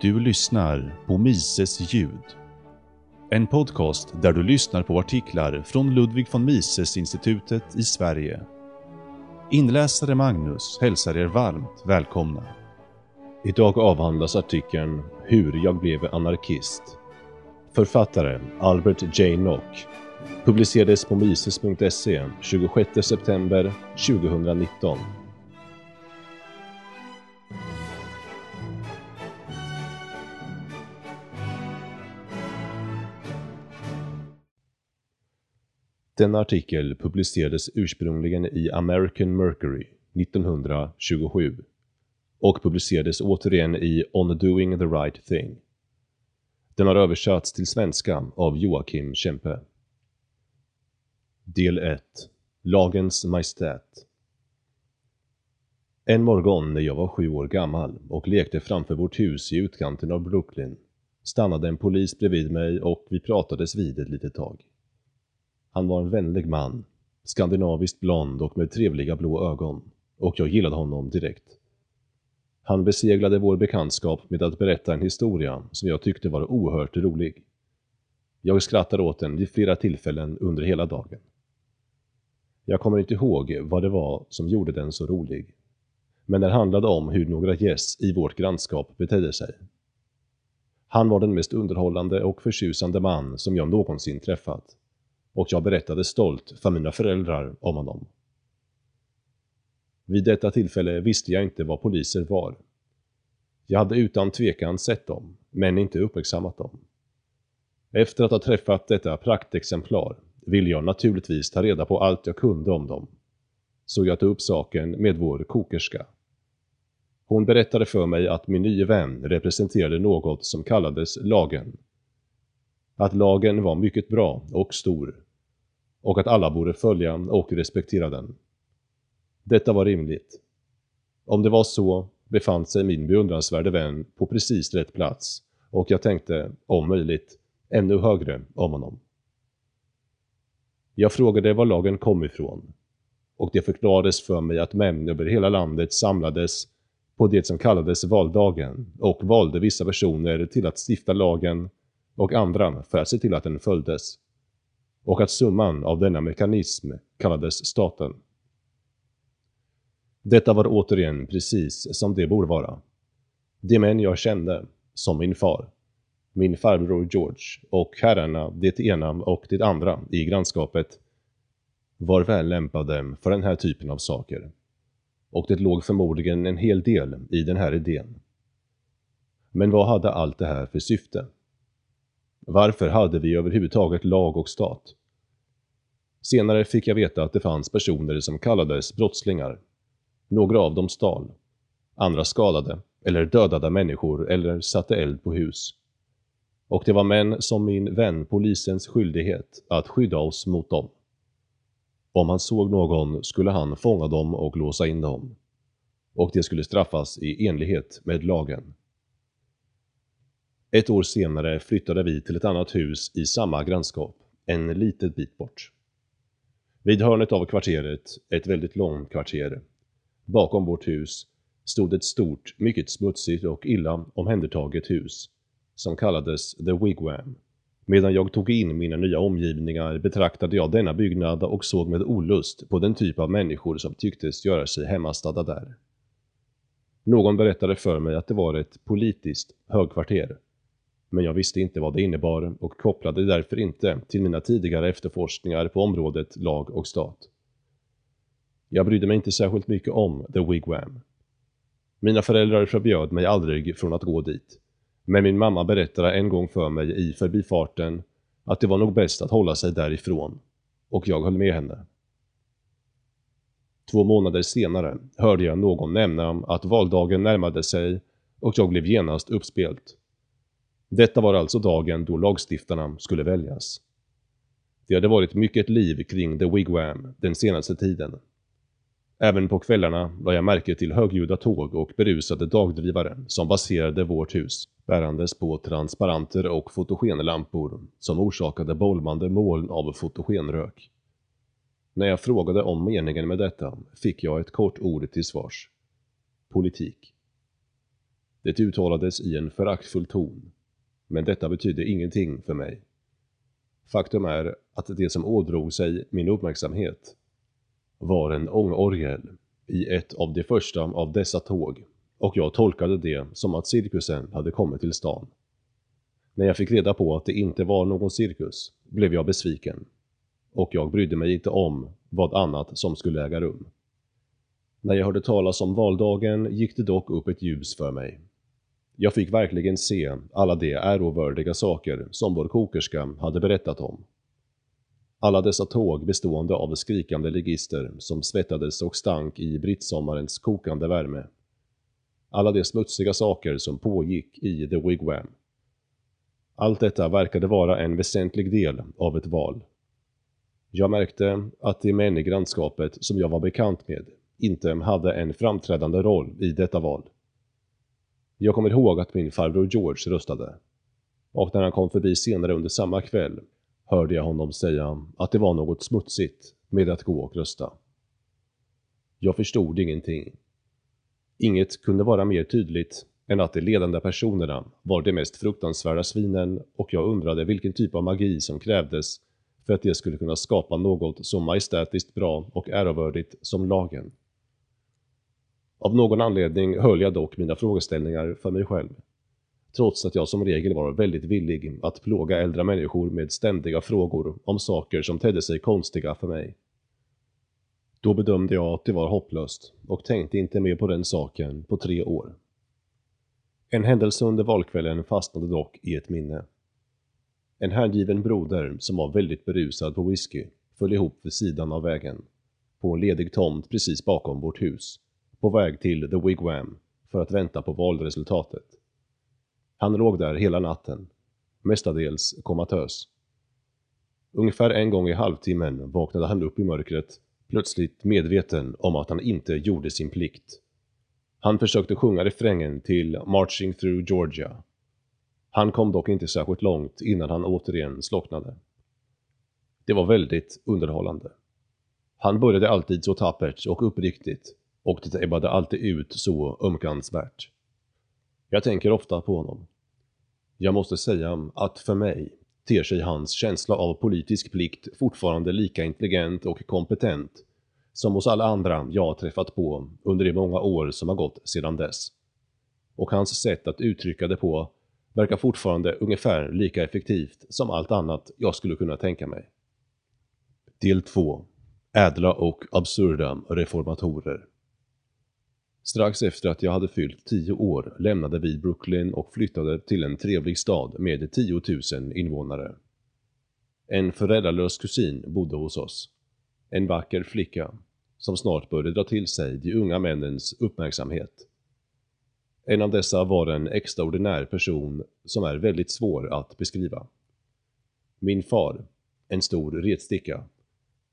Du lyssnar på Mises ljud. En podcast där du lyssnar på artiklar från Ludwig von Mises-institutet i Sverige. Inläsare Magnus hälsar er varmt välkomna. Idag avhandlas artikeln “Hur jag blev anarkist”. Författaren Albert J. Nock. Publicerades på mises.se 26 september 2019. Denna artikel publicerades ursprungligen i American Mercury 1927 och publicerades återigen i On Doing the Right Thing. Den har översatts till svenska av Joakim Kempe. Del 1 Lagens Majestät En morgon när jag var sju år gammal och lekte framför vårt hus i utkanten av Brooklyn stannade en polis bredvid mig och vi pratades vid ett litet tag. Han var en vänlig man, skandinaviskt blond och med trevliga blå ögon, och jag gillade honom direkt. Han beseglade vår bekantskap med att berätta en historia som jag tyckte var oerhört rolig. Jag skrattade åt den vid flera tillfällen under hela dagen. Jag kommer inte ihåg vad det var som gjorde den så rolig. Men den handlade om hur några gäss i vårt grannskap betedde sig. Han var den mest underhållande och förtjusande man som jag någonsin träffat och jag berättade stolt för mina föräldrar om honom. Vid detta tillfälle visste jag inte vad poliser var. Jag hade utan tvekan sett dem, men inte uppmärksammat dem. Efter att ha träffat detta praktexemplar ville jag naturligtvis ta reda på allt jag kunde om dem. Så jag tog upp saken med vår kokerska. Hon berättade för mig att min nye vän representerade något som kallades lagen. Att lagen var mycket bra och stor och att alla borde följa och respektera den. Detta var rimligt. Om det var så befann sig min beundransvärde vän på precis rätt plats och jag tänkte, om möjligt, ännu högre om honom. Jag frågade var lagen kom ifrån och det förklarades för mig att män över hela landet samlades på det som kallades valdagen och valde vissa personer till att stifta lagen och andra för att se till att den följdes och att summan av denna mekanism kallades staten. Detta var återigen precis som det borde vara. De män jag kände, som min far, min farbror George och herrarna det ena och det andra i grannskapet var väl lämpade för den här typen av saker. Och det låg förmodligen en hel del i den här idén. Men vad hade allt det här för syfte? Varför hade vi överhuvudtaget lag och stat? Senare fick jag veta att det fanns personer som kallades brottslingar. Några av dem stal. Andra skadade, eller dödade människor eller satte eld på hus. Och det var män som min vän polisens skyldighet att skydda oss mot dem. Om han såg någon skulle han fånga dem och låsa in dem. Och det skulle straffas i enlighet med lagen. Ett år senare flyttade vi till ett annat hus i samma grannskap, en liten bit bort. Vid hörnet av kvarteret, ett väldigt långt kvarter, bakom vårt hus, stod ett stort, mycket smutsigt och illa omhändertaget hus, som kallades The Wigwam. Medan jag tog in mina nya omgivningar betraktade jag denna byggnad och såg med olust på den typ av människor som tycktes göra sig hemmastadda där. Någon berättade för mig att det var ett politiskt högkvarter men jag visste inte vad det innebar och kopplade därför inte till mina tidigare efterforskningar på området lag och stat. Jag brydde mig inte särskilt mycket om The Wigwam. Mina föräldrar förbjöd mig aldrig från att gå dit, men min mamma berättade en gång för mig i förbifarten att det var nog bäst att hålla sig därifrån, och jag höll med henne. Två månader senare hörde jag någon nämna att valdagen närmade sig och jag blev genast uppspelt. Detta var alltså dagen då lagstiftarna skulle väljas. Det hade varit mycket liv kring The Wigwam den senaste tiden. Även på kvällarna la jag märke till högljudda tåg och berusade dagdrivare som baserade vårt hus, bärandes på transparenter och fotogenlampor som orsakade bolmande moln av fotogenrök. När jag frågade om meningen med detta fick jag ett kort ord till svars. Politik. Det uttalades i en föraktfull ton, men detta betydde ingenting för mig. Faktum är att det som ådrog sig min uppmärksamhet var en ångorgel i ett av de första av dessa tåg och jag tolkade det som att cirkusen hade kommit till stan. När jag fick reda på att det inte var någon cirkus blev jag besviken och jag brydde mig inte om vad annat som skulle äga rum. När jag hörde talas om valdagen gick det dock upp ett ljus för mig. Jag fick verkligen se alla de ärovördiga saker som vår kokerska hade berättat om. Alla dessa tåg bestående av skrikande ligister som svettades och stank i brittsommarens kokande värme. Alla de smutsiga saker som pågick i The Wigwam. Allt detta verkade vara en väsentlig del av ett val. Jag märkte att de män i grannskapet som jag var bekant med inte hade en framträdande roll i detta val. Jag kommer ihåg att min farbror George röstade. Och när han kom förbi senare under samma kväll hörde jag honom säga att det var något smutsigt med att gå och rösta. Jag förstod ingenting. Inget kunde vara mer tydligt än att de ledande personerna var de mest fruktansvärda svinen och jag undrade vilken typ av magi som krävdes för att det skulle kunna skapa något så majestätiskt bra och ärovördigt som lagen. Av någon anledning höll jag dock mina frågeställningar för mig själv. Trots att jag som regel var väldigt villig att plåga äldre människor med ständiga frågor om saker som tedde sig konstiga för mig. Då bedömde jag att det var hopplöst och tänkte inte mer på den saken på tre år. En händelse under valkvällen fastnade dock i ett minne. En hängiven broder som var väldigt berusad på whisky föll ihop vid sidan av vägen, på en ledig tomt precis bakom vårt hus, på väg till The Wigwam för att vänta på valresultatet. Han låg där hela natten, mestadels komatös. Ungefär en gång i halvtimmen vaknade han upp i mörkret, plötsligt medveten om att han inte gjorde sin plikt. Han försökte sjunga refrängen till Marching through Georgia. Han kom dock inte särskilt långt innan han återigen slocknade. Det var väldigt underhållande. Han började alltid så tappert och uppriktigt och det ebbade alltid ut så ömkansvärt. Jag tänker ofta på honom. Jag måste säga att för mig ter sig hans känsla av politisk plikt fortfarande lika intelligent och kompetent som hos alla andra jag har träffat på under de många år som har gått sedan dess. Och hans sätt att uttrycka det på verkar fortfarande ungefär lika effektivt som allt annat jag skulle kunna tänka mig. Del 2 Ädla och absurda reformatorer Strax efter att jag hade fyllt 10 år lämnade vi Brooklyn och flyttade till en trevlig stad med 10 000 invånare. En föräldralös kusin bodde hos oss. En vacker flicka, som snart började dra till sig de unga männens uppmärksamhet. En av dessa var en extraordinär person som är väldigt svår att beskriva. Min far, en stor retsticka,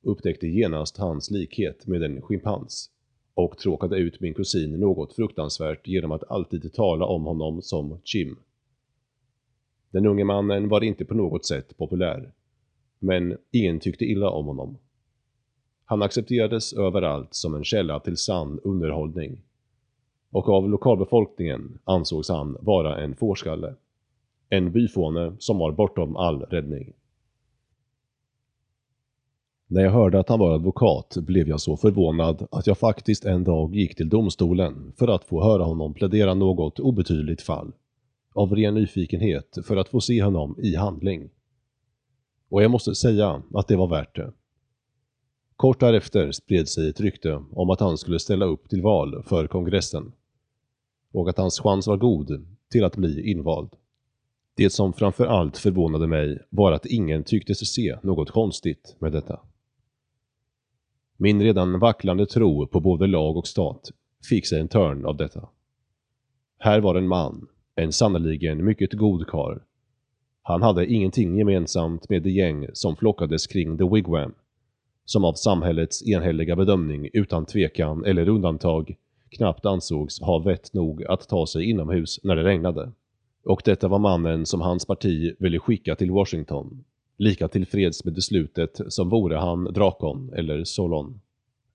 upptäckte genast hans likhet med en schimpans och tråkade ut min kusin något fruktansvärt genom att alltid tala om honom som “Jim”. Den unge mannen var inte på något sätt populär, men ingen tyckte illa om honom. Han accepterades överallt som en källa till sann underhållning. Och av lokalbefolkningen ansågs han vara en fårskalle. En byfåne som var bortom all räddning. När jag hörde att han var advokat blev jag så förvånad att jag faktiskt en dag gick till domstolen för att få höra honom plädera något obetydligt fall. Av ren nyfikenhet för att få se honom i handling. Och jag måste säga att det var värt det. Kort därefter spred sig ett rykte om att han skulle ställa upp till val för kongressen. Och att hans chans var god till att bli invald. Det som framför allt förvånade mig var att ingen tycktes se något konstigt med detta. Min redan vacklande tro på både lag och stat fick sig en törn av detta. Här var en man, en sannoliken mycket god karl. Han hade ingenting gemensamt med det gäng som flockades kring The Wigwam, som av samhällets enhälliga bedömning utan tvekan eller undantag knappt ansågs ha vett nog att ta sig inomhus när det regnade. Och detta var mannen som hans parti ville skicka till Washington lika tillfreds med beslutet som vore han Drakon eller Solon.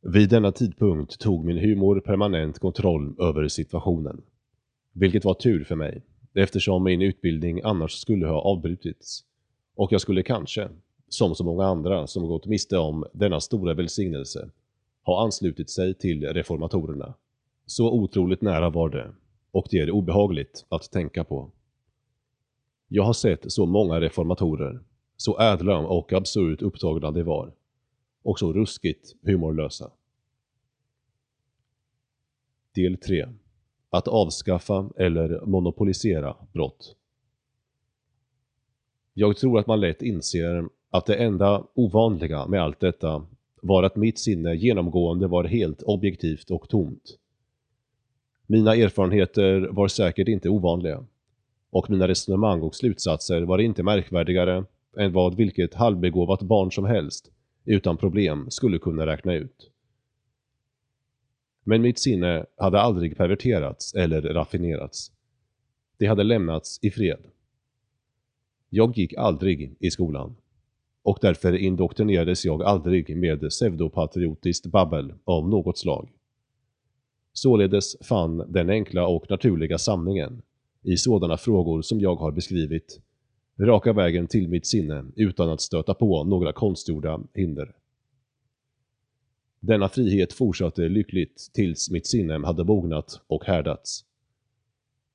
Vid denna tidpunkt tog min humor permanent kontroll över situationen. Vilket var tur för mig, eftersom min utbildning annars skulle ha avbrutits. Och jag skulle kanske, som så många andra som gått miste om denna stora välsignelse, ha anslutit sig till reformatorerna. Så otroligt nära var det, och det är obehagligt att tänka på. Jag har sett så många reformatorer, så ädla och absurt upptagna de var, och så ruskigt humorlösa. Del 3 Att avskaffa eller monopolisera brott. Jag tror att man lätt inser att det enda ovanliga med allt detta var att mitt sinne genomgående var helt objektivt och tomt. Mina erfarenheter var säkert inte ovanliga och mina resonemang och slutsatser var inte märkvärdigare än vad vilket halvbegåvat barn som helst utan problem skulle kunna räkna ut. Men mitt sinne hade aldrig perverterats eller raffinerats. Det hade lämnats i fred. Jag gick aldrig i skolan. Och därför indoktrinerades jag aldrig med pseudopatriotiskt babbel av något slag. Således fann den enkla och naturliga sanningen i sådana frågor som jag har beskrivit raka vägen till mitt sinne utan att stöta på några konstgjorda hinder. Denna frihet fortsatte lyckligt tills mitt sinne hade mognat och härdats.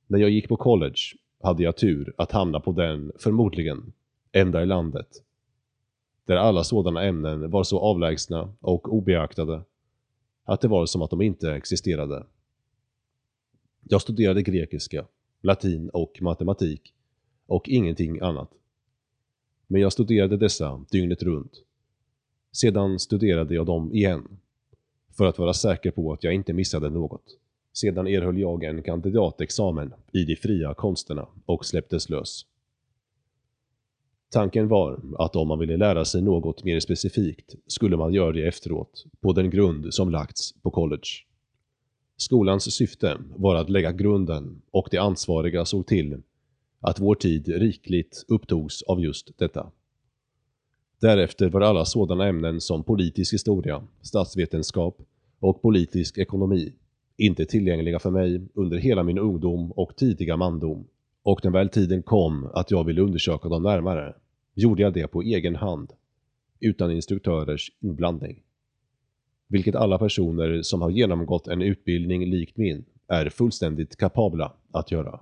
När jag gick på college hade jag tur att hamna på den, förmodligen, enda i landet, där alla sådana ämnen var så avlägsna och obeaktade att det var som att de inte existerade. Jag studerade grekiska, latin och matematik och ingenting annat. Men jag studerade dessa dygnet runt. Sedan studerade jag dem igen, för att vara säker på att jag inte missade något. Sedan erhöll jag en kandidatexamen i de fria konsterna och släpptes lös. Tanken var att om man ville lära sig något mer specifikt skulle man göra det efteråt, på den grund som lagts på college. Skolans syfte var att lägga grunden och de ansvariga såg till att vår tid rikligt upptogs av just detta. Därefter var alla sådana ämnen som politisk historia, statsvetenskap och politisk ekonomi inte tillgängliga för mig under hela min ungdom och tidiga mandom. Och när väl tiden kom att jag ville undersöka dem närmare gjorde jag det på egen hand, utan instruktörers inblandning. Vilket alla personer som har genomgått en utbildning likt min är fullständigt kapabla att göra.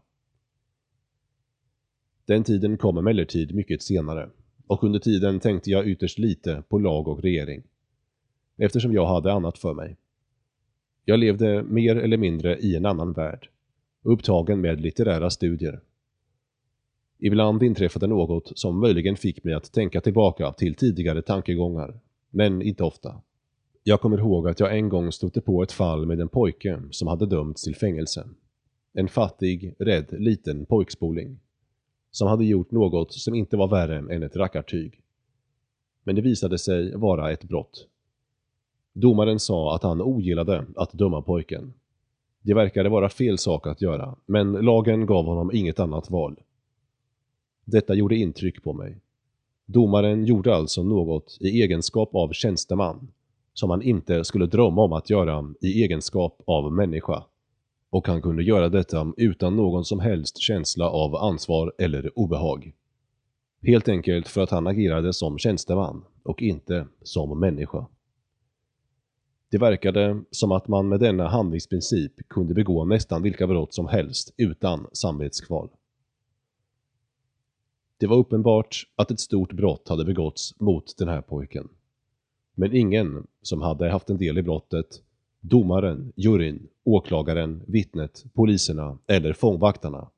Den tiden kom emellertid mycket senare och under tiden tänkte jag ytterst lite på lag och regering. Eftersom jag hade annat för mig. Jag levde mer eller mindre i en annan värld, upptagen med litterära studier. Ibland inträffade något som möjligen fick mig att tänka tillbaka till tidigare tankegångar, men inte ofta. Jag kommer ihåg att jag en gång stötte på ett fall med en pojke som hade dömts till fängelse. En fattig, rädd, liten pojkspoling. Som hade gjort något som inte var värre än ett rackartyg. Men det visade sig vara ett brott. Domaren sa att han ogillade att döma pojken. Det verkade vara fel sak att göra, men lagen gav honom inget annat val. Detta gjorde intryck på mig. Domaren gjorde alltså något i egenskap av tjänsteman som han inte skulle drömma om att göra i egenskap av människa. Och han kunde göra detta utan någon som helst känsla av ansvar eller obehag. Helt enkelt för att han agerade som tjänsteman och inte som människa. Det verkade som att man med denna handlingsprincip kunde begå nästan vilka brott som helst utan samvetskval. Det var uppenbart att ett stort brott hade begåtts mot den här pojken. Men ingen som hade haft en del i brottet, domaren, juryn, åklagaren, vittnet, poliserna eller fångvaktarna,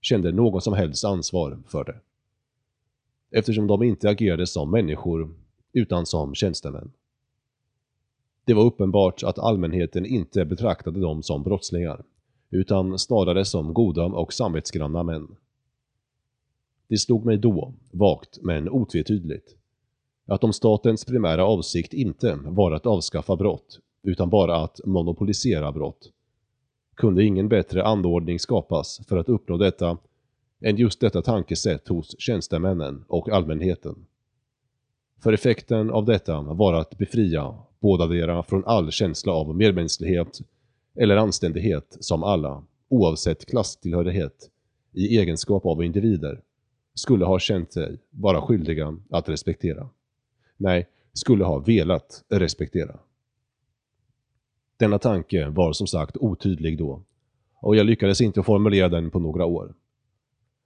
kände någon som helst ansvar för det. Eftersom de inte agerade som människor, utan som tjänstemän. Det var uppenbart att allmänheten inte betraktade dem som brottslingar, utan snarare som goda och samvetsgranna män. Det slog mig då, vagt men otvetydigt, att om statens primära avsikt inte var att avskaffa brott, utan bara att monopolisera brott, kunde ingen bättre anordning skapas för att uppnå detta än just detta tankesätt hos tjänstemännen och allmänheten. För effekten av detta var att befria bådadera från all känsla av medmänsklighet eller anständighet som alla oavsett klasstillhörighet, i egenskap av individer, skulle ha känt sig vara skyldiga att respektera. Nej, skulle ha velat respektera. Denna tanke var som sagt otydlig då och jag lyckades inte formulera den på några år.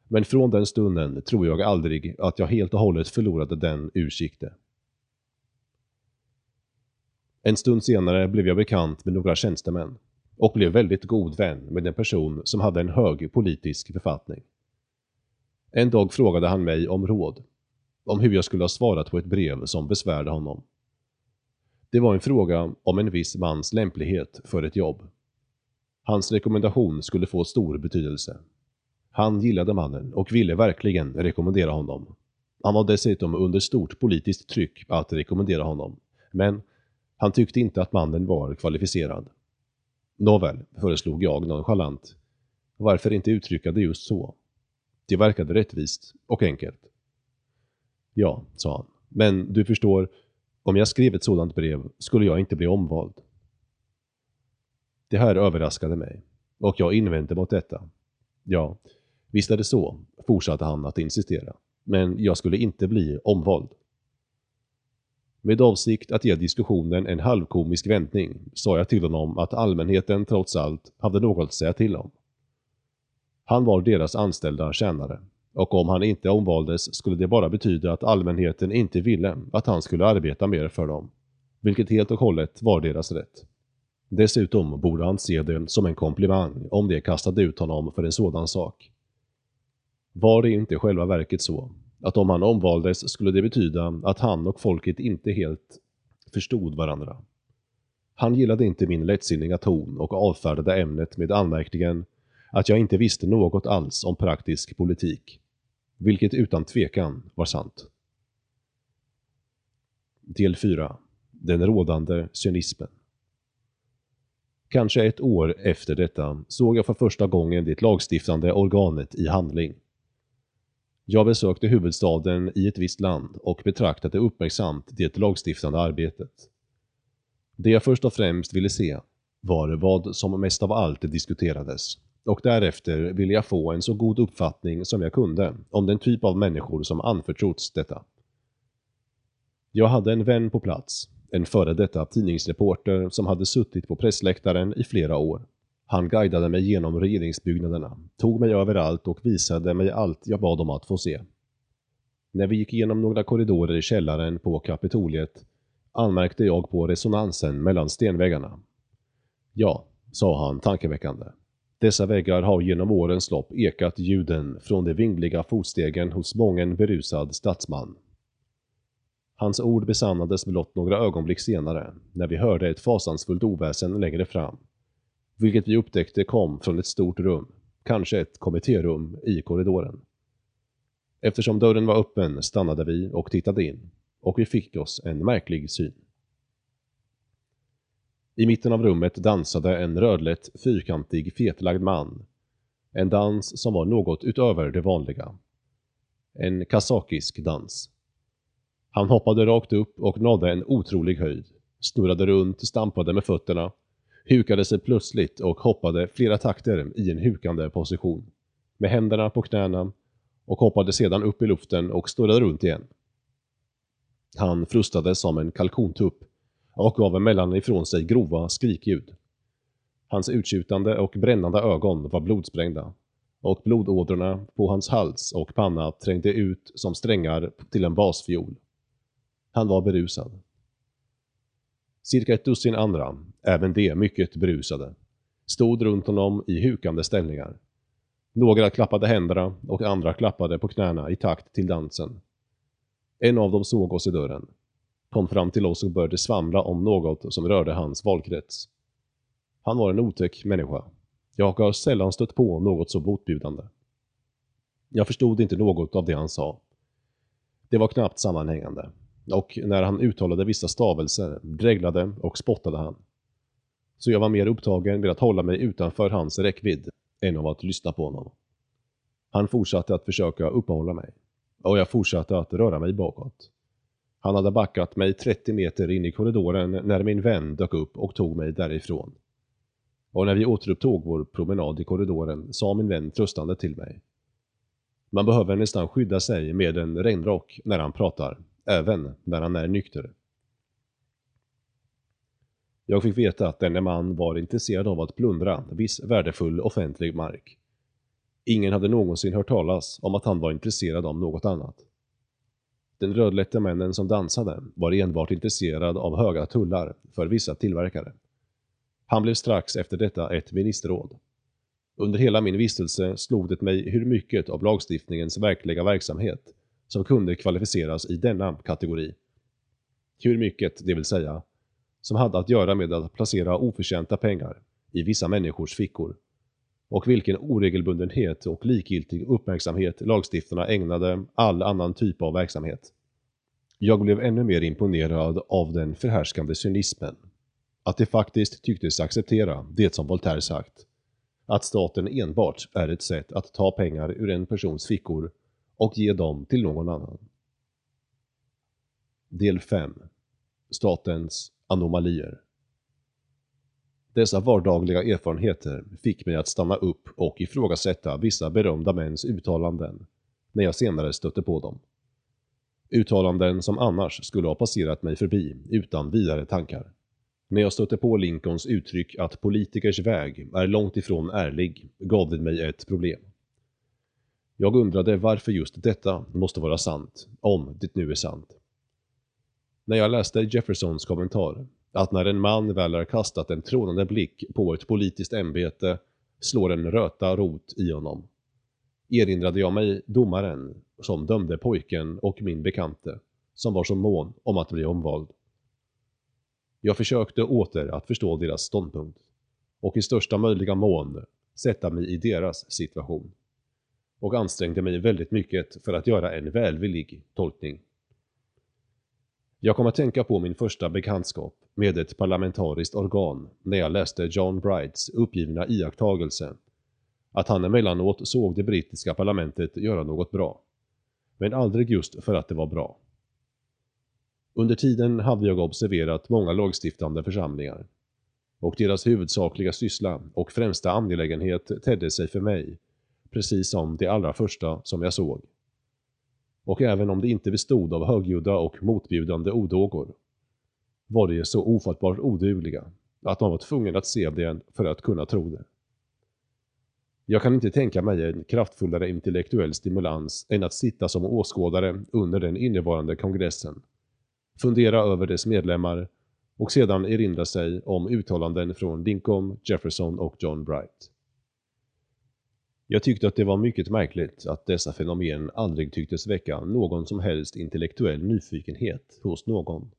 Men från den stunden tror jag aldrig att jag helt och hållet förlorade den ur sikte. En stund senare blev jag bekant med några tjänstemän och blev väldigt god vän med en person som hade en hög politisk befattning. En dag frågade han mig om råd, om hur jag skulle ha svarat på ett brev som besvärde honom. Det var en fråga om en viss mans lämplighet för ett jobb. Hans rekommendation skulle få stor betydelse. Han gillade mannen och ville verkligen rekommendera honom. Han var dessutom under stort politiskt tryck att rekommendera honom. Men han tyckte inte att mannen var kvalificerad. Nåväl, föreslog jag nonchalant. Varför inte uttrycka det just så? Det verkade rättvist och enkelt. Ja, sa han. Men du förstår, om jag skrev ett sådant brev skulle jag inte bli omvald. Det här överraskade mig, och jag invände mot detta. Ja, visst är det så, fortsatte han att insistera. Men jag skulle inte bli omvald. Med avsikt att ge diskussionen en halvkomisk vändning sa jag till honom att allmänheten trots allt hade något att säga till om. Han var deras anställda tjänare och om han inte omvaldes skulle det bara betyda att allmänheten inte ville att han skulle arbeta mer för dem, vilket helt och hållet var deras rätt. Dessutom borde han se det som en komplimang om de kastade ut honom för en sådan sak. Var det inte själva verket så, att om han omvaldes skulle det betyda att han och folket inte helt förstod varandra. Han gillade inte min lättsinniga ton och avfärdade ämnet med anmärkningen att jag inte visste något alls om praktisk politik. Vilket utan tvekan var sant. Del 4. Den rådande cynismen. Kanske ett år efter detta såg jag för första gången det lagstiftande organet i handling. Jag besökte huvudstaden i ett visst land och betraktade uppmärksamt det lagstiftande arbetet. Det jag först och främst ville se var vad som mest av allt diskuterades och därefter ville jag få en så god uppfattning som jag kunde om den typ av människor som anförtrotts detta. Jag hade en vän på plats, en före detta tidningsreporter som hade suttit på pressläktaren i flera år. Han guidade mig genom regeringsbyggnaderna, tog mig överallt och visade mig allt jag bad om att få se. När vi gick igenom några korridorer i källaren på Kapitoliet anmärkte jag på resonansen mellan stenväggarna. Ja, sa han tankeväckande. Dessa väggar har genom årens lopp ekat ljuden från de vingliga fotstegen hos mången berusad statsman. Hans ord besannades blott några ögonblick senare, när vi hörde ett fasansfullt oväsen längre fram, vilket vi upptäckte kom från ett stort rum, kanske ett kommittérum i korridoren. Eftersom dörren var öppen stannade vi och tittade in, och vi fick oss en märklig syn. I mitten av rummet dansade en rödlätt, fyrkantig, fetlagd man. En dans som var något utöver det vanliga. En kazakisk dans. Han hoppade rakt upp och nådde en otrolig höjd, snurrade runt, stampade med fötterna, hukade sig plötsligt och hoppade flera takter i en hukande position, med händerna på knäna och hoppade sedan upp i luften och snurrade runt igen. Han frustade som en kalkontupp och gav emellan ifrån sig grova skrikljud. Hans uttjutande och brännande ögon var blodsprängda och blodådrorna på hans hals och panna trängde ut som strängar till en basfiol. Han var berusad. Cirka ett dussin andra, även de mycket berusade, stod runt honom i hukande ställningar. Några klappade händerna och andra klappade på knäna i takt till dansen. En av dem såg oss i dörren, kom fram till oss och började svamla om något som rörde hans valkrets. Han var en otäck människa. Jag har sällan stött på något så motbjudande. Jag förstod inte något av det han sa. Det var knappt sammanhängande. Och när han uttalade vissa stavelser dreglade och spottade han. Så jag var mer upptagen med att hålla mig utanför hans räckvidd än av att lyssna på honom. Han fortsatte att försöka uppehålla mig. Och jag fortsatte att röra mig bakåt. Han hade backat mig 30 meter in i korridoren när min vän dök upp och tog mig därifrån. Och när vi återupptog vår promenad i korridoren sa min vän tröstande till mig. Man behöver nästan skydda sig med en regnrock när han pratar, även när han är nykter. Jag fick veta att denne man var intresserad av att plundra viss värdefull offentlig mark. Ingen hade någonsin hört talas om att han var intresserad av något annat. Den rödlätte männen som dansade var enbart intresserad av höga tullar för vissa tillverkare. Han blev strax efter detta ett ministerråd. Under hela min vistelse slog det mig hur mycket av lagstiftningens verkliga verksamhet som kunde kvalificeras i denna kategori. Hur mycket, det vill säga, som hade att göra med att placera oförtjänta pengar i vissa människors fickor och vilken oregelbundenhet och likgiltig uppmärksamhet lagstiftarna ägnade all annan typ av verksamhet. Jag blev ännu mer imponerad av den förhärskande cynismen. Att de faktiskt tycktes acceptera det som Voltaire sagt. Att staten enbart är ett sätt att ta pengar ur en persons fickor och ge dem till någon annan. Del 5 Statens anomalier dessa vardagliga erfarenheter fick mig att stanna upp och ifrågasätta vissa berömda mäns uttalanden, när jag senare stötte på dem. Uttalanden som annars skulle ha passerat mig förbi utan vidare tankar. När jag stötte på Lincolns uttryck att politikers väg är långt ifrån ärlig gav det mig ett problem. Jag undrade varför just detta måste vara sant, om det nu är sant. När jag läste Jeffersons kommentar att när en man väl har kastat en trånande blick på ett politiskt ämbete slår en röta rot i honom. Erinrade jag mig domaren som dömde pojken och min bekante, som var så mån om att bli omvald. Jag försökte åter att förstå deras ståndpunkt och i största möjliga mån sätta mig i deras situation och ansträngde mig väldigt mycket för att göra en välvillig tolkning. Jag kom att tänka på min första bekantskap med ett parlamentariskt organ när jag läste John Brights uppgivna iakttagelse att han emellanåt såg det brittiska parlamentet göra något bra. Men aldrig just för att det var bra. Under tiden hade jag observerat många lagstiftande församlingar och deras huvudsakliga syssla och främsta angelägenhet tedde sig för mig precis som det allra första som jag såg och även om det inte bestod av högljudda och motbjudande odågor, var de så ofattbart odugliga att man var tvungen att se det för att kunna tro det. Jag kan inte tänka mig en kraftfullare intellektuell stimulans än att sitta som åskådare under den innevarande kongressen, fundera över dess medlemmar och sedan erinra sig om uttalanden från Lincoln, Jefferson och John Bright. Jag tyckte att det var mycket märkligt att dessa fenomen aldrig tycktes väcka någon som helst intellektuell nyfikenhet hos någon.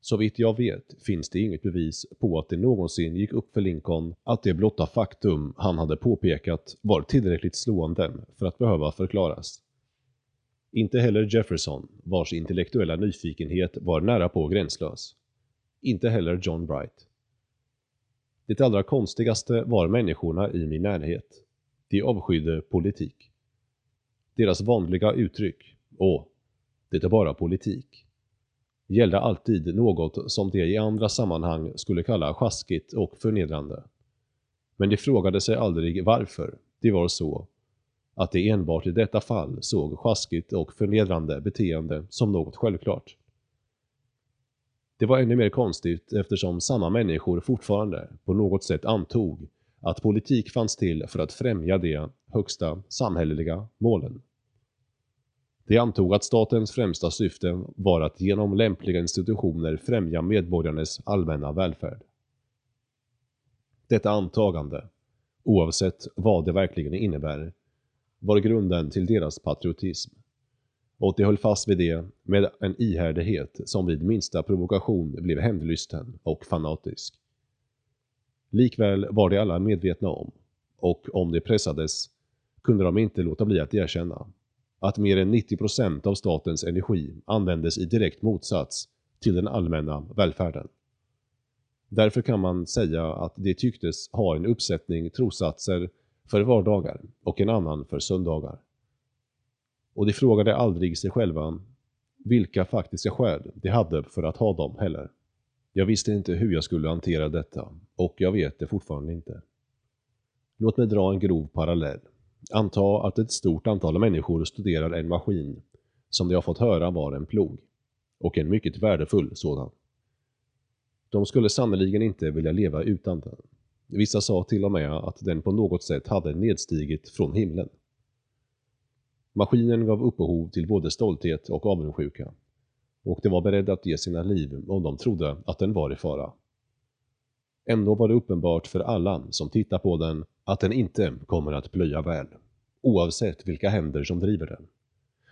Så vitt jag vet finns det inget bevis på att det någonsin gick upp för Lincoln att det blotta faktum han hade påpekat var tillräckligt slående för att behöva förklaras. Inte heller Jefferson, vars intellektuella nyfikenhet var nära på gränslös. Inte heller John Bright. Det allra konstigaste var människorna i min närhet. De avskydde politik. Deras vanliga uttryck, åh, det är bara politik, gällde alltid något som de i andra sammanhang skulle kalla sjaskigt och förnedrande. Men de frågade sig aldrig varför det var så att de enbart i detta fall såg sjaskigt och förnedrande beteende som något självklart. Det var ännu mer konstigt eftersom samma människor fortfarande på något sätt antog att politik fanns till för att främja de högsta samhälleliga målen. De antog att statens främsta syfte var att genom lämpliga institutioner främja medborgarnas allmänna välfärd. Detta antagande, oavsett vad det verkligen innebär, var grunden till deras patriotism. Och de höll fast vid det med en ihärdighet som vid minsta provokation blev hämndlysten och fanatisk. Likväl var de alla medvetna om, och om det pressades, kunde de inte låta bli att erkänna, att mer än 90% av statens energi användes i direkt motsats till den allmänna välfärden. Därför kan man säga att de tycktes ha en uppsättning trossatser för vardagar och en annan för söndagar. Och de frågade aldrig sig själva vilka faktiska skäl de hade för att ha dem heller. Jag visste inte hur jag skulle hantera detta och jag vet det fortfarande inte. Låt mig dra en grov parallell. Anta att ett stort antal människor studerar en maskin som de har fått höra var en plog. Och en mycket värdefull sådan. De skulle sannerligen inte vilja leva utan den. Vissa sa till och med att den på något sätt hade nedstigit från himlen. Maskinen gav upphov till både stolthet och avundsjuka. Och de var beredda att ge sina liv om de trodde att den var i fara. Ändå var det uppenbart för alla som tittar på den att den inte kommer att plöja väl, oavsett vilka händer som driver den.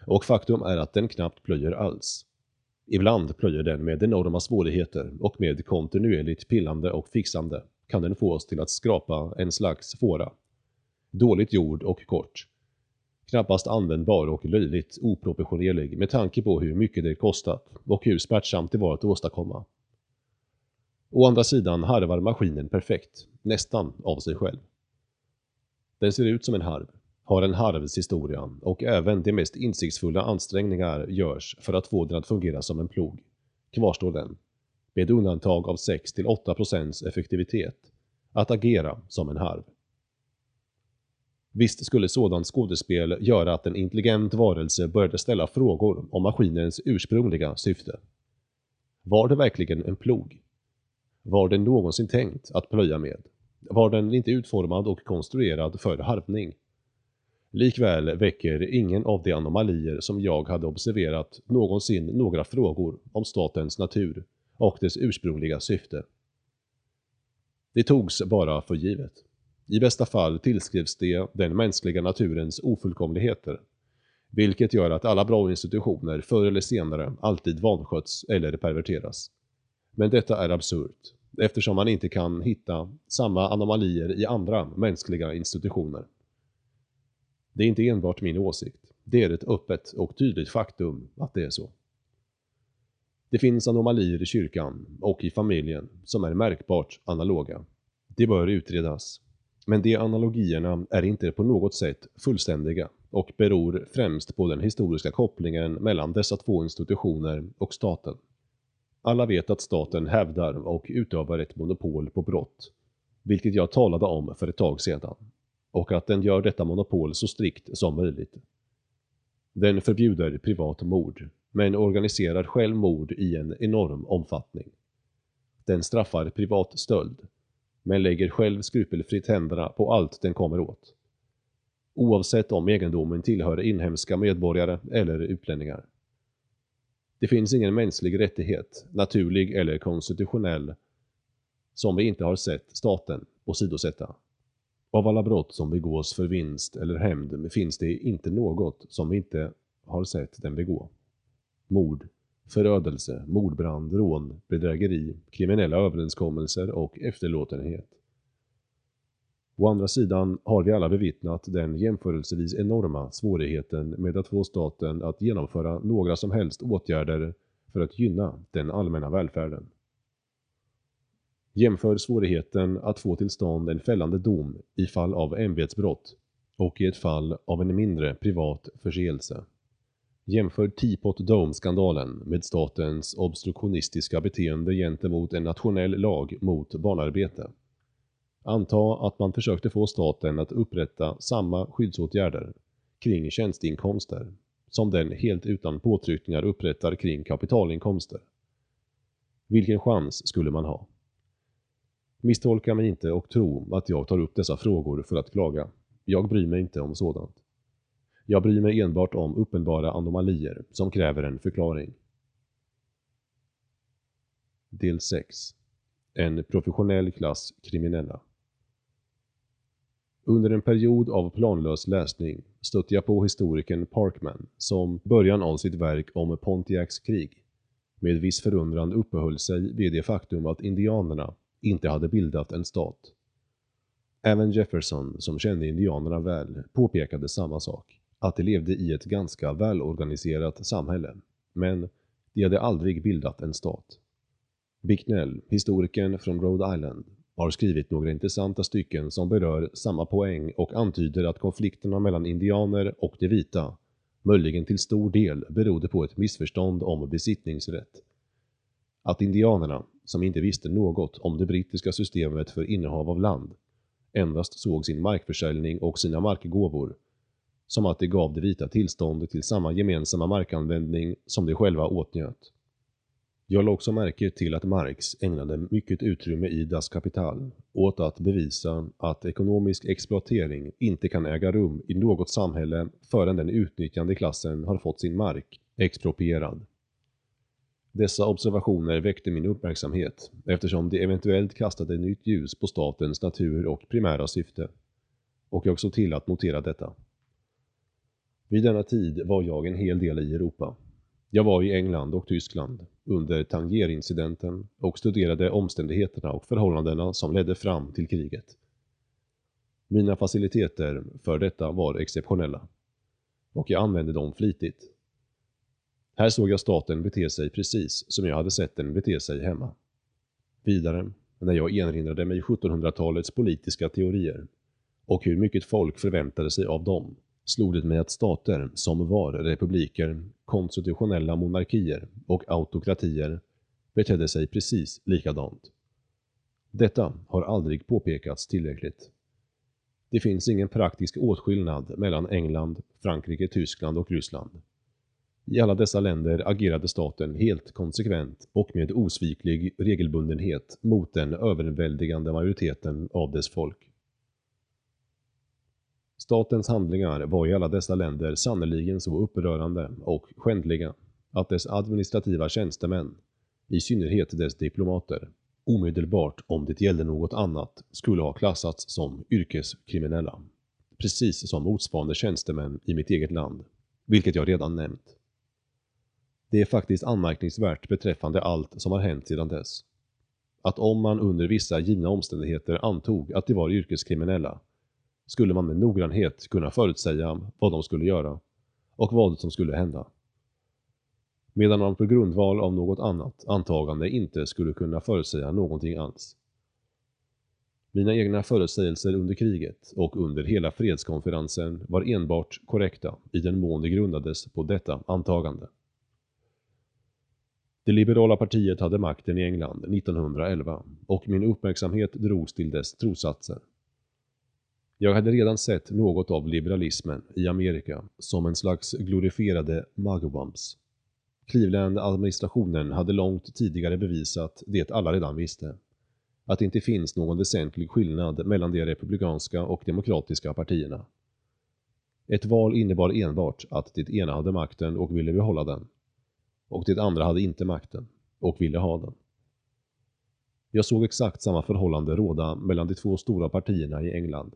Och faktum är att den knappt plöjer alls. Ibland plöjer den med enorma svårigheter och med kontinuerligt pillande och fixande kan den få oss till att skrapa en slags fåra. Dåligt gjord och kort. Knappast användbar och löjligt oproportionerlig med tanke på hur mycket det kostat och hur smärtsamt det var att åstadkomma. Å andra sidan harvar maskinen perfekt, nästan av sig själv. Den ser ut som en harv, har en harvs historia och även de mest insiktsfulla ansträngningar görs för att få den att fungera som en plog. Kvarstår den, med undantag av 6-8% effektivitet, att agera som en harv. Visst skulle sådant skådespel göra att en intelligent varelse började ställa frågor om maskinens ursprungliga syfte. Var det verkligen en plog? Var den någonsin tänkt att plöja med? Var den inte utformad och konstruerad för harvning? Likväl väcker ingen av de anomalier som jag hade observerat någonsin några frågor om statens natur och dess ursprungliga syfte. Det togs bara för givet. I bästa fall tillskrivs det den mänskliga naturens ofullkomligheter, vilket gör att alla bra institutioner förr eller senare alltid vansköts eller perverteras. Men detta är absurt, eftersom man inte kan hitta samma anomalier i andra mänskliga institutioner. Det är inte enbart min åsikt, det är ett öppet och tydligt faktum att det är så. Det finns anomalier i kyrkan och i familjen som är märkbart analoga. Det bör utredas. Men de analogierna är inte på något sätt fullständiga och beror främst på den historiska kopplingen mellan dessa två institutioner och staten. Alla vet att staten hävdar och utövar ett monopol på brott, vilket jag talade om för ett tag sedan, och att den gör detta monopol så strikt som möjligt. Den förbjuder privat mord, men organiserar själv mord i en enorm omfattning. Den straffar privat stöld, men lägger själv skrupelfritt händerna på allt den kommer åt. Oavsett om egendomen tillhör inhemska medborgare eller utlänningar. Det finns ingen mänsklig rättighet, naturlig eller konstitutionell, som vi inte har sett staten åsidosätta. Av alla brott som begås för vinst eller hämnd finns det inte något som vi inte har sett den begå. Mord, förödelse, mordbrand, rån, bedrägeri, kriminella överenskommelser och efterlåtenhet. Å andra sidan har vi alla bevittnat den jämförelsevis enorma svårigheten med att få staten att genomföra några som helst åtgärder för att gynna den allmänna välfärden. Jämför svårigheten att få till stånd en fällande dom i fall av ämbetsbrott och i ett fall av en mindre privat förseelse. Jämför Teapot Dome-skandalen med statens obstruktionistiska beteende gentemot en nationell lag mot barnarbete. Anta att man försökte få staten att upprätta samma skyddsåtgärder kring tjänsteinkomster som den helt utan påtryckningar upprättar kring kapitalinkomster. Vilken chans skulle man ha? Misstolka mig inte och tro att jag tar upp dessa frågor för att klaga. Jag bryr mig inte om sådant. Jag bryr mig enbart om uppenbara anomalier som kräver en förklaring. Del 6. En professionell klass kriminella. Under en period av planlös läsning stötte jag på historikern Parkman som början av sitt verk om Pontiacs krig med viss förundran uppehöll sig vid det faktum att indianerna inte hade bildat en stat. Även Jefferson, som kände indianerna väl, påpekade samma sak att de levde i ett ganska välorganiserat samhälle, men de hade aldrig bildat en stat. Bicknell, historikern från Rhode Island, har skrivit några intressanta stycken som berör samma poäng och antyder att konflikterna mellan indianer och de vita möjligen till stor del berodde på ett missförstånd om besittningsrätt. att indianerna, som inte visste något om det brittiska systemet för innehav av land, endast såg sin markförsäljning och sina markgåvor som att det gav det vita tillståndet till samma gemensamma markanvändning som de själva åtnjöt. Jag lade också märke till att Marx ägnade mycket utrymme i Das Kapital åt att bevisa att ekonomisk exploatering inte kan äga rum i något samhälle förrän den utnyttjande klassen har fått sin mark exproprierad. Dessa observationer väckte min uppmärksamhet eftersom de eventuellt kastade nytt ljus på statens natur och primära syfte. Och jag såg till att notera detta. Vid denna tid var jag en hel del i Europa. Jag var i England och Tyskland under Tangierincidenten och studerade omständigheterna och förhållandena som ledde fram till kriget. Mina faciliteter för detta var exceptionella och jag använde dem flitigt. Här såg jag staten bete sig precis som jag hade sett den bete sig hemma. Vidare, när jag erinrade mig 1700-talets politiska teorier och hur mycket folk förväntade sig av dem, slog det mig att stater som var republiker, konstitutionella monarkier och autokratier betedde sig precis likadant. Detta har aldrig påpekats tillräckligt. Det finns ingen praktisk åtskillnad mellan England, Frankrike, Tyskland och Ryssland. I alla dessa länder agerade staten helt konsekvent och med osviklig regelbundenhet mot den överväldigande majoriteten av dess folk. Statens handlingar var i alla dessa länder sannerligen så upprörande och skändliga att dess administrativa tjänstemän, i synnerhet dess diplomater, omedelbart om det gällde något annat skulle ha klassats som yrkeskriminella. Precis som motsvarande tjänstemän i mitt eget land, vilket jag redan nämnt. Det är faktiskt anmärkningsvärt beträffande allt som har hänt sedan dess. Att om man under vissa givna omständigheter antog att de var yrkeskriminella, skulle man med noggrannhet kunna förutsäga vad de skulle göra och vad som skulle hända. Medan man på grundval av något annat antagande inte skulle kunna förutsäga någonting alls. Mina egna förutsägelser under kriget och under hela fredskonferensen var enbart korrekta i den mån de grundades på detta antagande. Det liberala partiet hade makten i England 1911 och min uppmärksamhet drogs till dess trossatser. Jag hade redan sett något av liberalismen i Amerika som en slags glorifierade mugwumps. Cleveland-administrationen hade långt tidigare bevisat det alla redan visste. Att det inte finns någon väsentlig skillnad mellan de republikanska och demokratiska partierna. Ett val innebar enbart att det ena hade makten och ville behålla den. Och det andra hade inte makten och ville ha den. Jag såg exakt samma förhållande råda mellan de två stora partierna i England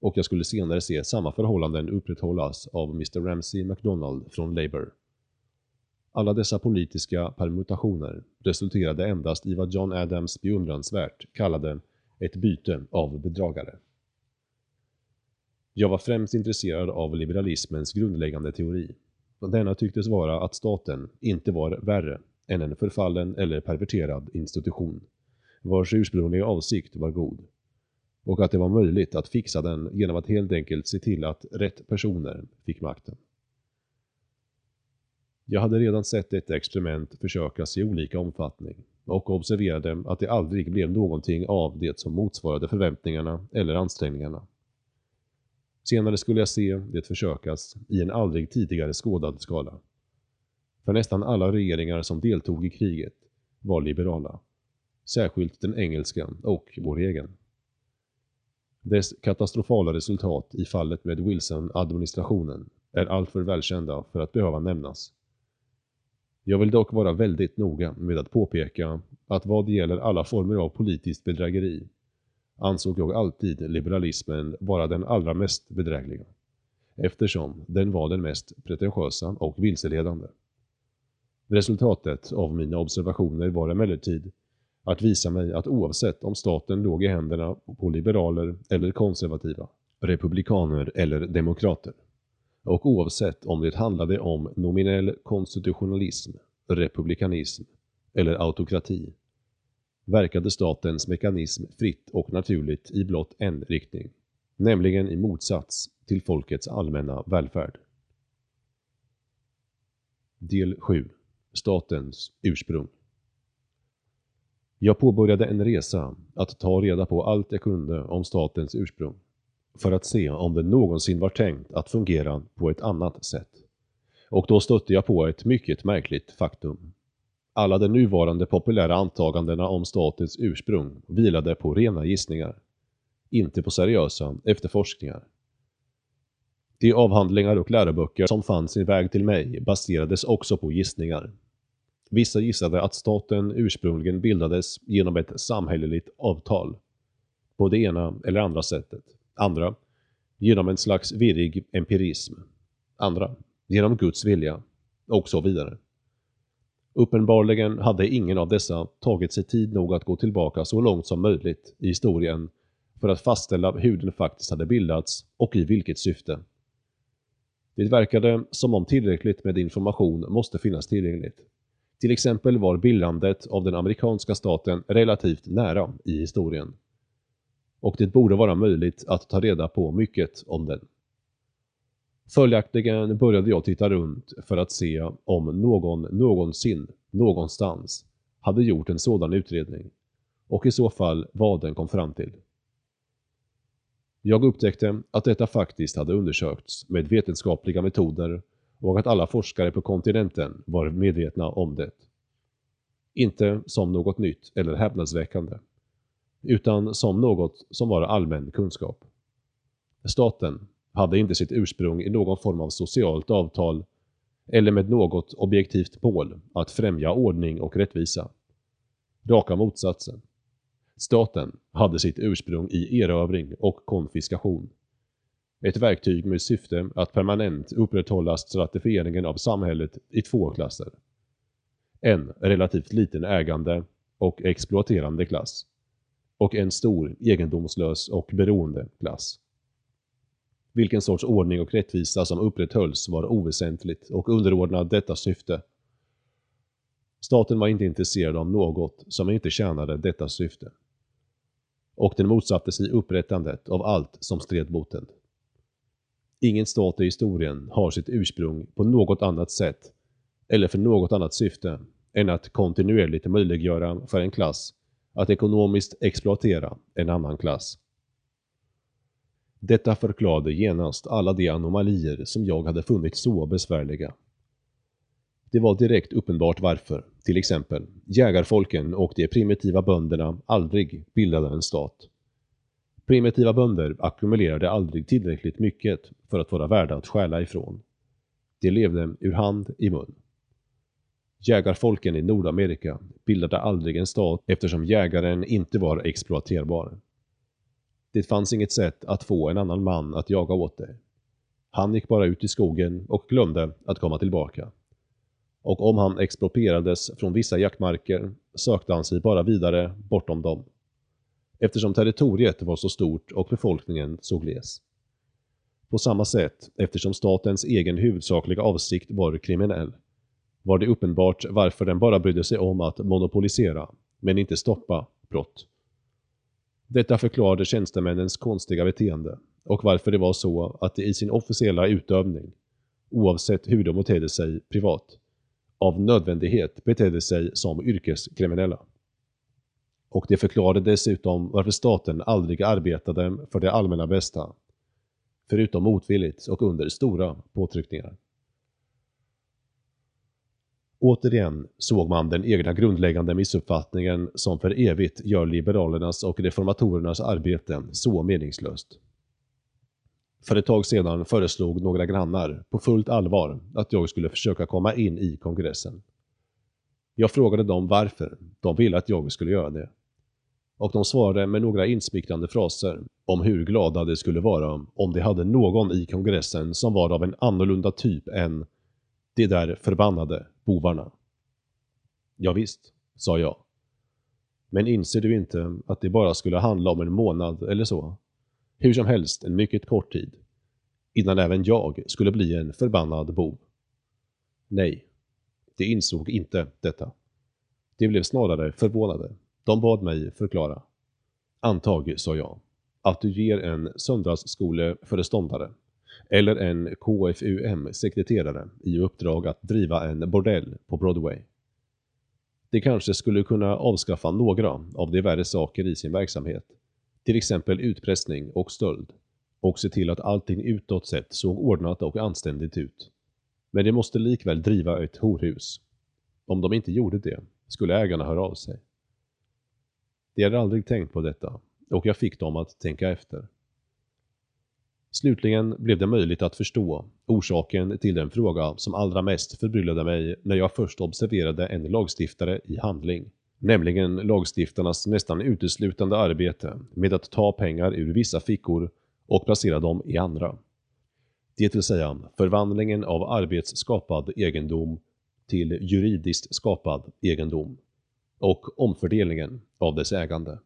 och jag skulle senare se samma förhållanden upprätthållas av Mr Ramsey MacDonald från Labour. Alla dessa politiska permutationer resulterade endast i vad John Adams beundransvärt kallade ett byte av bedragare. Jag var främst intresserad av liberalismens grundläggande teori. Denna tycktes vara att staten inte var värre än en förfallen eller perverterad institution, vars ursprungliga avsikt var god och att det var möjligt att fixa den genom att helt enkelt se till att rätt personer fick makten. Jag hade redan sett detta experiment försökas i olika omfattning och observerade att det aldrig blev någonting av det som motsvarade förväntningarna eller ansträngningarna. Senare skulle jag se det försökas i en aldrig tidigare skådad skala. För nästan alla regeringar som deltog i kriget var liberala. Särskilt den engelska och vår egen. Dess katastrofala resultat i fallet med Wilson-administrationen är alltför välkända för att behöva nämnas. Jag vill dock vara väldigt noga med att påpeka att vad det gäller alla former av politiskt bedrägeri ansåg jag alltid liberalismen vara den allra mest bedrägliga, eftersom den var den mest pretentiösa och vilseledande. Resultatet av mina observationer var emellertid att visa mig att oavsett om staten låg i händerna på liberaler eller konservativa, republikaner eller demokrater, och oavsett om det handlade om nominell konstitutionalism, republikanism eller autokrati, verkade statens mekanism fritt och naturligt i blott en riktning, nämligen i motsats till folkets allmänna välfärd. Del 7. Statens ursprung jag påbörjade en resa att ta reda på allt jag kunde om statens ursprung för att se om det någonsin var tänkt att fungera på ett annat sätt. Och då stötte jag på ett mycket märkligt faktum. Alla de nuvarande populära antagandena om statens ursprung vilade på rena gissningar, inte på seriösa efterforskningar. De avhandlingar och läroböcker som fann sin väg till mig baserades också på gissningar. Vissa gissade att staten ursprungligen bildades genom ett samhälleligt avtal, på det ena eller andra sättet. Andra, genom en slags virrig empirism. Andra, genom Guds vilja, och så vidare. Uppenbarligen hade ingen av dessa tagit sig tid nog att gå tillbaka så långt som möjligt i historien för att fastställa hur den faktiskt hade bildats och i vilket syfte. Det verkade som om tillräckligt med information måste finnas tillgängligt. Till exempel var bildandet av den amerikanska staten relativt nära i historien. Och det borde vara möjligt att ta reda på mycket om den. Följaktligen började jag titta runt för att se om någon någonsin, någonstans, hade gjort en sådan utredning och i så fall vad den kom fram till. Jag upptäckte att detta faktiskt hade undersökts med vetenskapliga metoder och att alla forskare på kontinenten var medvetna om det. Inte som något nytt eller häpnadsväckande, utan som något som var allmän kunskap. Staten hade inte sitt ursprung i någon form av socialt avtal eller med något objektivt mål att främja ordning och rättvisa. Raka motsatsen. Staten hade sitt ursprung i erövring och konfiskation. Ett verktyg med syfte att permanent upprätthålla stratifieringen av samhället i två klasser. En relativt liten ägande och exploaterande klass. Och en stor egendomslös och beroende klass. Vilken sorts ordning och rättvisa som upprätthölls var oväsentligt och underordnad detta syfte. Staten var inte intresserad av något som inte tjänade detta syfte. Och den motsatte sig upprättandet av allt som stred mot den. Ingen stat i historien har sitt ursprung på något annat sätt eller för något annat syfte än att kontinuerligt möjliggöra för en klass att ekonomiskt exploatera en annan klass. Detta förklarade genast alla de anomalier som jag hade funnit så besvärliga. Det var direkt uppenbart varför, till exempel, jägarfolken och de primitiva bönderna aldrig bildade en stat. Primitiva bönder ackumulerade aldrig tillräckligt mycket för att vara värda att stjäla ifrån. De levde ur hand i mun. Jägarfolken i Nordamerika bildade aldrig en stat eftersom jägaren inte var exploaterbar. Det fanns inget sätt att få en annan man att jaga åt dig. Han gick bara ut i skogen och glömde att komma tillbaka. Och om han exproprierades från vissa jaktmarker sökte han sig bara vidare bortom dem. Eftersom territoriet var så stort och befolkningen så gles. På samma sätt, eftersom statens egen huvudsakliga avsikt var kriminell, var det uppenbart varför den bara brydde sig om att monopolisera, men inte stoppa, brott. Detta förklarade tjänstemännens konstiga beteende och varför det var så att de i sin officiella utövning, oavsett hur de betedde sig privat, av nödvändighet betedde sig som yrkeskriminella. Och det förklarade dessutom varför staten aldrig arbetade för det allmänna bästa, förutom motvilligt och under stora påtryckningar. Återigen såg man den egna grundläggande missuppfattningen som för evigt gör liberalernas och reformatorernas arbete så meningslöst. För ett tag sedan föreslog några grannar på fullt allvar att jag skulle försöka komma in i kongressen. Jag frågade dem varför de ville att jag skulle göra det. Och de svarade med några insmickrande fraser om hur glada de skulle vara om de hade någon i kongressen som var av en annorlunda typ än de där förbannade bovarna. Ja, visst, sa jag. Men inser du inte att det bara skulle handla om en månad eller så? Hur som helst en mycket kort tid. Innan även jag skulle bli en förbannad bov. Nej, de insåg inte detta. De blev snarare förvånade. De bad mig förklara. Antag, sa jag, att du ger en söndagsskoleföreståndare eller en KFUM-sekreterare i uppdrag att driva en bordell på Broadway. De kanske skulle kunna avskaffa några av de värre saker i sin verksamhet, till exempel utpressning och stöld, och se till att allting utåt sett såg ordnat och anständigt ut. Men de måste likväl driva ett horhus. Om de inte gjorde det, skulle ägarna höra av sig. De hade aldrig tänkt på detta, och jag fick dem att tänka efter. Slutligen blev det möjligt att förstå orsaken till den fråga som allra mest förbryllade mig när jag först observerade en lagstiftare i handling. Nämligen lagstiftarnas nästan uteslutande arbete med att ta pengar ur vissa fickor och placera dem i andra. Det vill säga förvandlingen av arbetsskapad egendom till juridiskt skapad egendom och omfördelningen av dess ägande.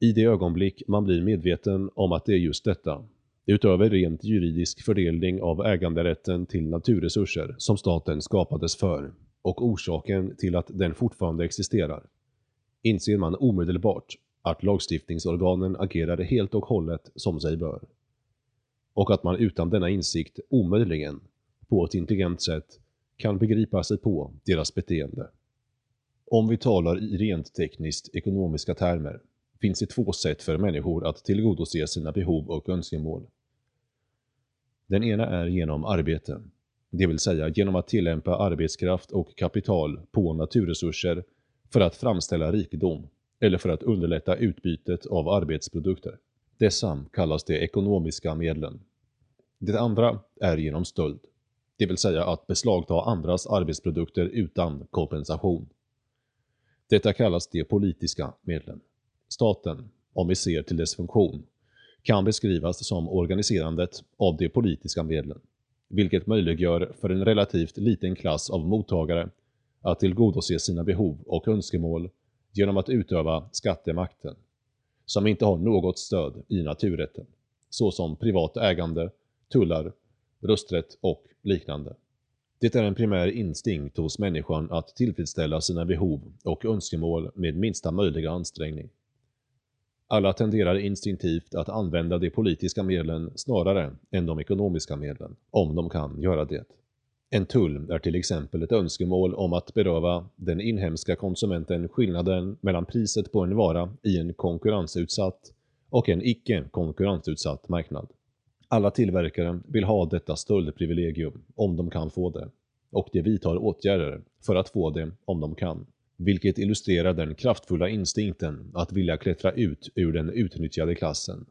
I det ögonblick man blir medveten om att det är just detta, utöver rent juridisk fördelning av äganderätten till naturresurser som staten skapades för och orsaken till att den fortfarande existerar, inser man omedelbart att lagstiftningsorganen agerar helt och hållet som sig bör. Och att man utan denna insikt omöjligen, på ett intelligent sätt, kan begripa sig på deras beteende. Om vi talar i rent tekniskt ekonomiska termer finns det två sätt för människor att tillgodose sina behov och önskemål. Den ena är genom arbete, det vill säga genom att tillämpa arbetskraft och kapital på naturresurser för att framställa rikedom eller för att underlätta utbytet av arbetsprodukter. Dessa kallas de ekonomiska medlen. Det andra är genom stöld, det vill säga att beslagta andras arbetsprodukter utan kompensation. Detta kallas de politiska medlen. Staten, om vi ser till dess funktion, kan beskrivas som organiserandet av de politiska medlen, vilket möjliggör för en relativt liten klass av mottagare att tillgodose sina behov och önskemål genom att utöva skattemakten, som inte har något stöd i naturrätten, såsom privat ägande, tullar, rösträtt och liknande. Det är en primär instinkt hos människan att tillfredsställa sina behov och önskemål med minsta möjliga ansträngning. Alla tenderar instinktivt att använda de politiska medlen snarare än de ekonomiska medlen, om de kan göra det. En tull är till exempel ett önskemål om att beröva den inhemska konsumenten skillnaden mellan priset på en vara i en konkurrensutsatt och en icke konkurrensutsatt marknad. Alla tillverkare vill ha detta stöldprivilegium om de kan få det, och de vidtar åtgärder för att få det om de kan vilket illustrerar den kraftfulla instinkten att vilja klättra ut ur den utnyttjade klassen,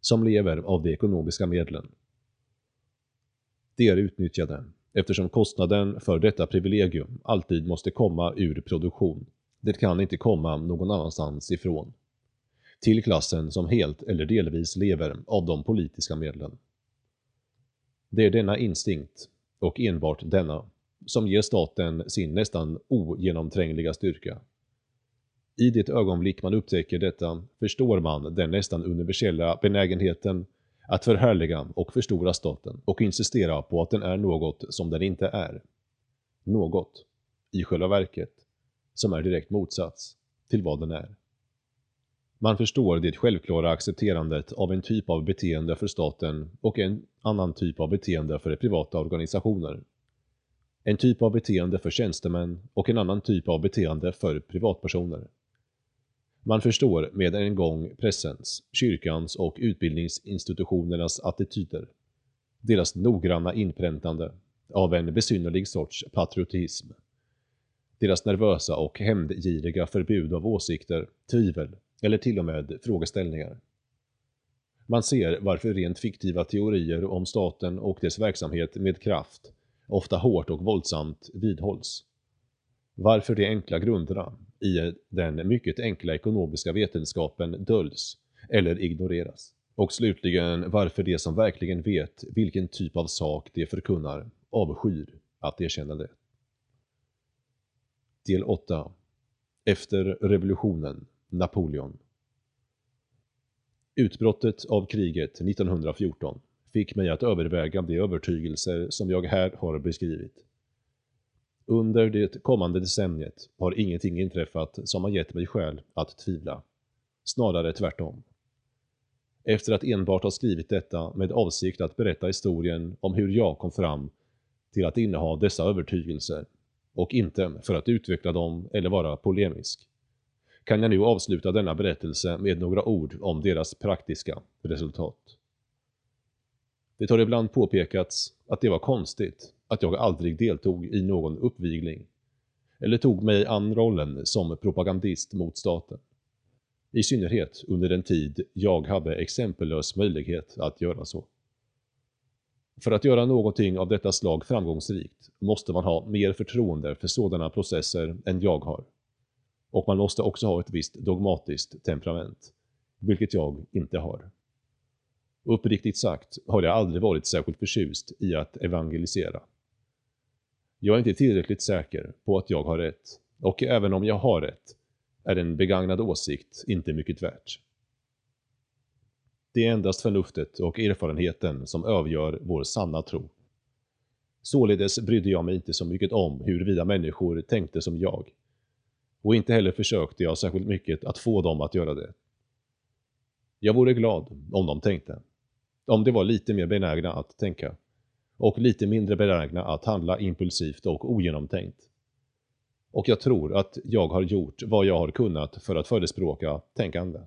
som lever av de ekonomiska medlen. De är utnyttjade, eftersom kostnaden för detta privilegium alltid måste komma ur produktion. Det kan inte komma någon annanstans ifrån. Till klassen som helt eller delvis lever av de politiska medlen. Det är denna instinkt, och enbart denna, som ger staten sin nästan ogenomträngliga styrka. I det ögonblick man upptäcker detta förstår man den nästan universella benägenheten att förhärliga och förstora staten och insistera på att den är något som den inte är. Något, i själva verket, som är direkt motsats till vad den är. Man förstår det självklara accepterandet av en typ av beteende för staten och en annan typ av beteende för privata organisationer en typ av beteende för tjänstemän och en annan typ av beteende för privatpersoner. Man förstår med en gång pressens, kyrkans och utbildningsinstitutionernas attityder. Deras noggranna inpräntande av en besynnerlig sorts patriotism. Deras nervösa och hämndgiriga förbud av åsikter, tvivel eller till och med frågeställningar. Man ser varför rent fiktiva teorier om staten och dess verksamhet med kraft ofta hårt och våldsamt vidhålls. Varför de enkla grunderna i den mycket enkla ekonomiska vetenskapen döljs eller ignoreras. Och slutligen varför de som verkligen vet vilken typ av sak de förkunnar avskyr att erkänna det. Del 8 Efter revolutionen, Napoleon Utbrottet av kriget 1914 fick mig att överväga de övertygelser som jag här har beskrivit. Under det kommande decenniet har ingenting inträffat som har gett mig skäl att tvivla. Snarare tvärtom. Efter att enbart ha skrivit detta med avsikt att berätta historien om hur jag kom fram till att inneha dessa övertygelser, och inte för att utveckla dem eller vara polemisk, kan jag nu avsluta denna berättelse med några ord om deras praktiska resultat. Det har ibland påpekats att det var konstigt att jag aldrig deltog i någon uppvigling eller tog mig an rollen som propagandist mot staten. I synnerhet under den tid jag hade exempellös möjlighet att göra så. För att göra någonting av detta slag framgångsrikt måste man ha mer förtroende för sådana processer än jag har. Och man måste också ha ett visst dogmatiskt temperament, vilket jag inte har. Uppriktigt sagt har jag aldrig varit särskilt förtjust i att evangelisera. Jag är inte tillräckligt säker på att jag har rätt, och även om jag har rätt är en begagnad åsikt inte mycket värt. Det är endast förnuftet och erfarenheten som avgör vår sanna tro. Således brydde jag mig inte så mycket om huruvida människor tänkte som jag. Och inte heller försökte jag särskilt mycket att få dem att göra det. Jag vore glad om de tänkte. Om de var lite mer benägna att tänka. Och lite mindre benägna att handla impulsivt och ogenomtänkt. Och jag tror att jag har gjort vad jag har kunnat för att förespråka tänkande.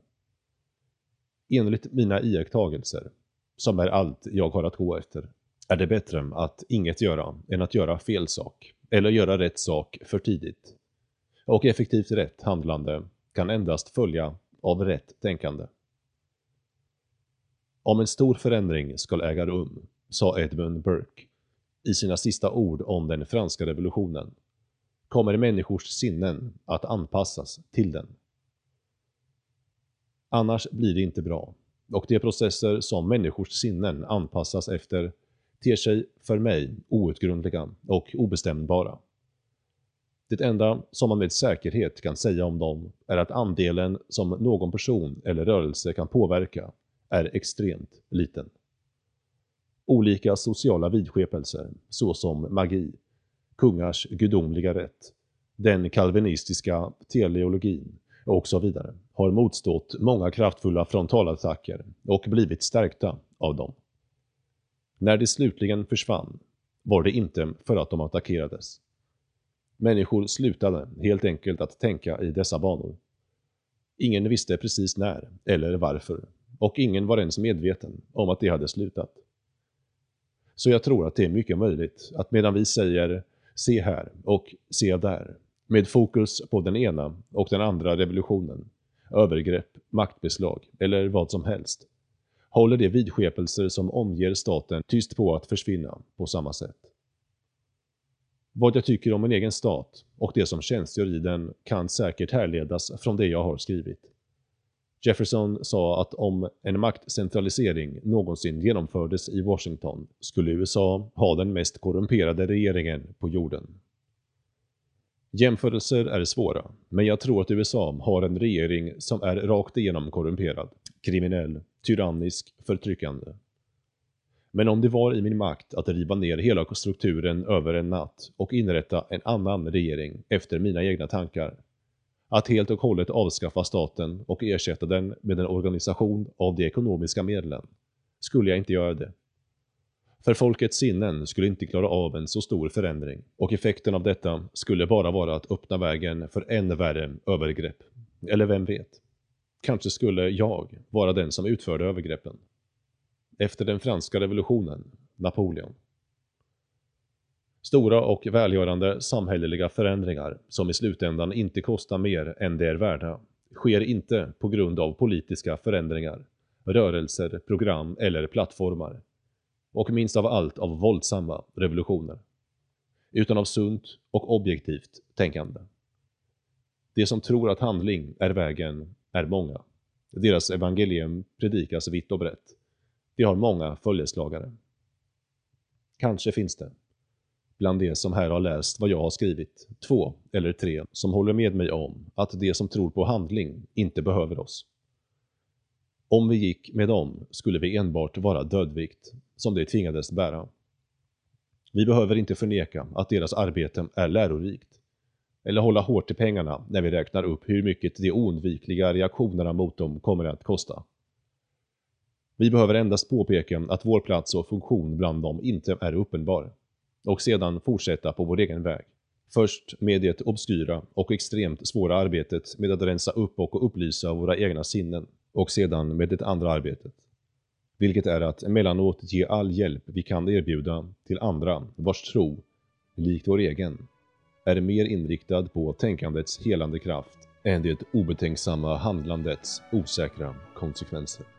Enligt mina iakttagelser, som är allt jag har att gå efter, är det bättre att inget göra än att göra fel sak, eller göra rätt sak för tidigt. Och effektivt rätt handlande kan endast följa av rätt tänkande. Om en stor förändring ska äga rum, sa Edmund Burke i sina sista ord om den franska revolutionen, kommer människors sinnen att anpassas till den. Annars blir det inte bra. Och de processer som människors sinnen anpassas efter ter sig för mig outgrundliga och obestämbara. Det enda som man med säkerhet kan säga om dem är att andelen som någon person eller rörelse kan påverka är extremt liten. Olika sociala vidskepelser, såsom magi, kungars gudomliga rätt, den kalvinistiska teleologin och så vidare, har motstått många kraftfulla frontalattacker och blivit stärkta av dem. När de slutligen försvann var det inte för att de attackerades. Människor slutade helt enkelt att tänka i dessa banor. Ingen visste precis när eller varför och ingen var ens medveten om att de hade slutat. Så jag tror att det är mycket möjligt att medan vi säger se här och se där, med fokus på den ena och den andra revolutionen, övergrepp, maktbeslag eller vad som helst, håller de vidskepelser som omger staten tyst på att försvinna på samma sätt. Vad jag tycker om min egen stat och det som tjänstgör i den kan säkert härledas från det jag har skrivit. Jefferson sa att om en maktcentralisering någonsin genomfördes i Washington skulle USA ha den mest korrumperade regeringen på jorden. Jämförelser är svåra, men jag tror att USA har en regering som är rakt igenom korrumperad, kriminell, tyrannisk, förtryckande. Men om det var i min makt att riva ner hela strukturen över en natt och inrätta en annan regering efter mina egna tankar, att helt och hållet avskaffa staten och ersätta den med en organisation av de ekonomiska medlen, skulle jag inte göra det. För folkets sinnen skulle inte klara av en så stor förändring och effekten av detta skulle bara vara att öppna vägen för ännu värre övergrepp. Eller vem vet? Kanske skulle jag vara den som utförde övergreppen. Efter den franska revolutionen, Napoleon. Stora och välgörande samhälleliga förändringar som i slutändan inte kostar mer än det är värda sker inte på grund av politiska förändringar, rörelser, program eller plattformar och minst av allt av våldsamma revolutioner, utan av sunt och objektivt tänkande. De som tror att handling är vägen är många. Deras evangelium predikas vitt och brett. De har många följeslagare. Kanske finns det, bland de som här har läst vad jag har skrivit, två eller tre som håller med mig om att de som tror på handling inte behöver oss. Om vi gick med dem skulle vi enbart vara dödvikt som de tvingades bära. Vi behöver inte förneka att deras arbete är lärorikt, eller hålla hårt i pengarna när vi räknar upp hur mycket de oundvikliga reaktionerna mot dem kommer att kosta. Vi behöver endast påpeka att vår plats och funktion bland dem inte är uppenbar, och sedan fortsätta på vår egen väg, Först med det obskyra och extremt svåra arbetet med att rensa upp och upplysa våra egna sinnen och sedan med det andra arbetet. Vilket är att emellanåt ge all hjälp vi kan erbjuda till andra vars tro, likt vår egen, är mer inriktad på tänkandets helande kraft än det obetänksamma handlandets osäkra konsekvenser.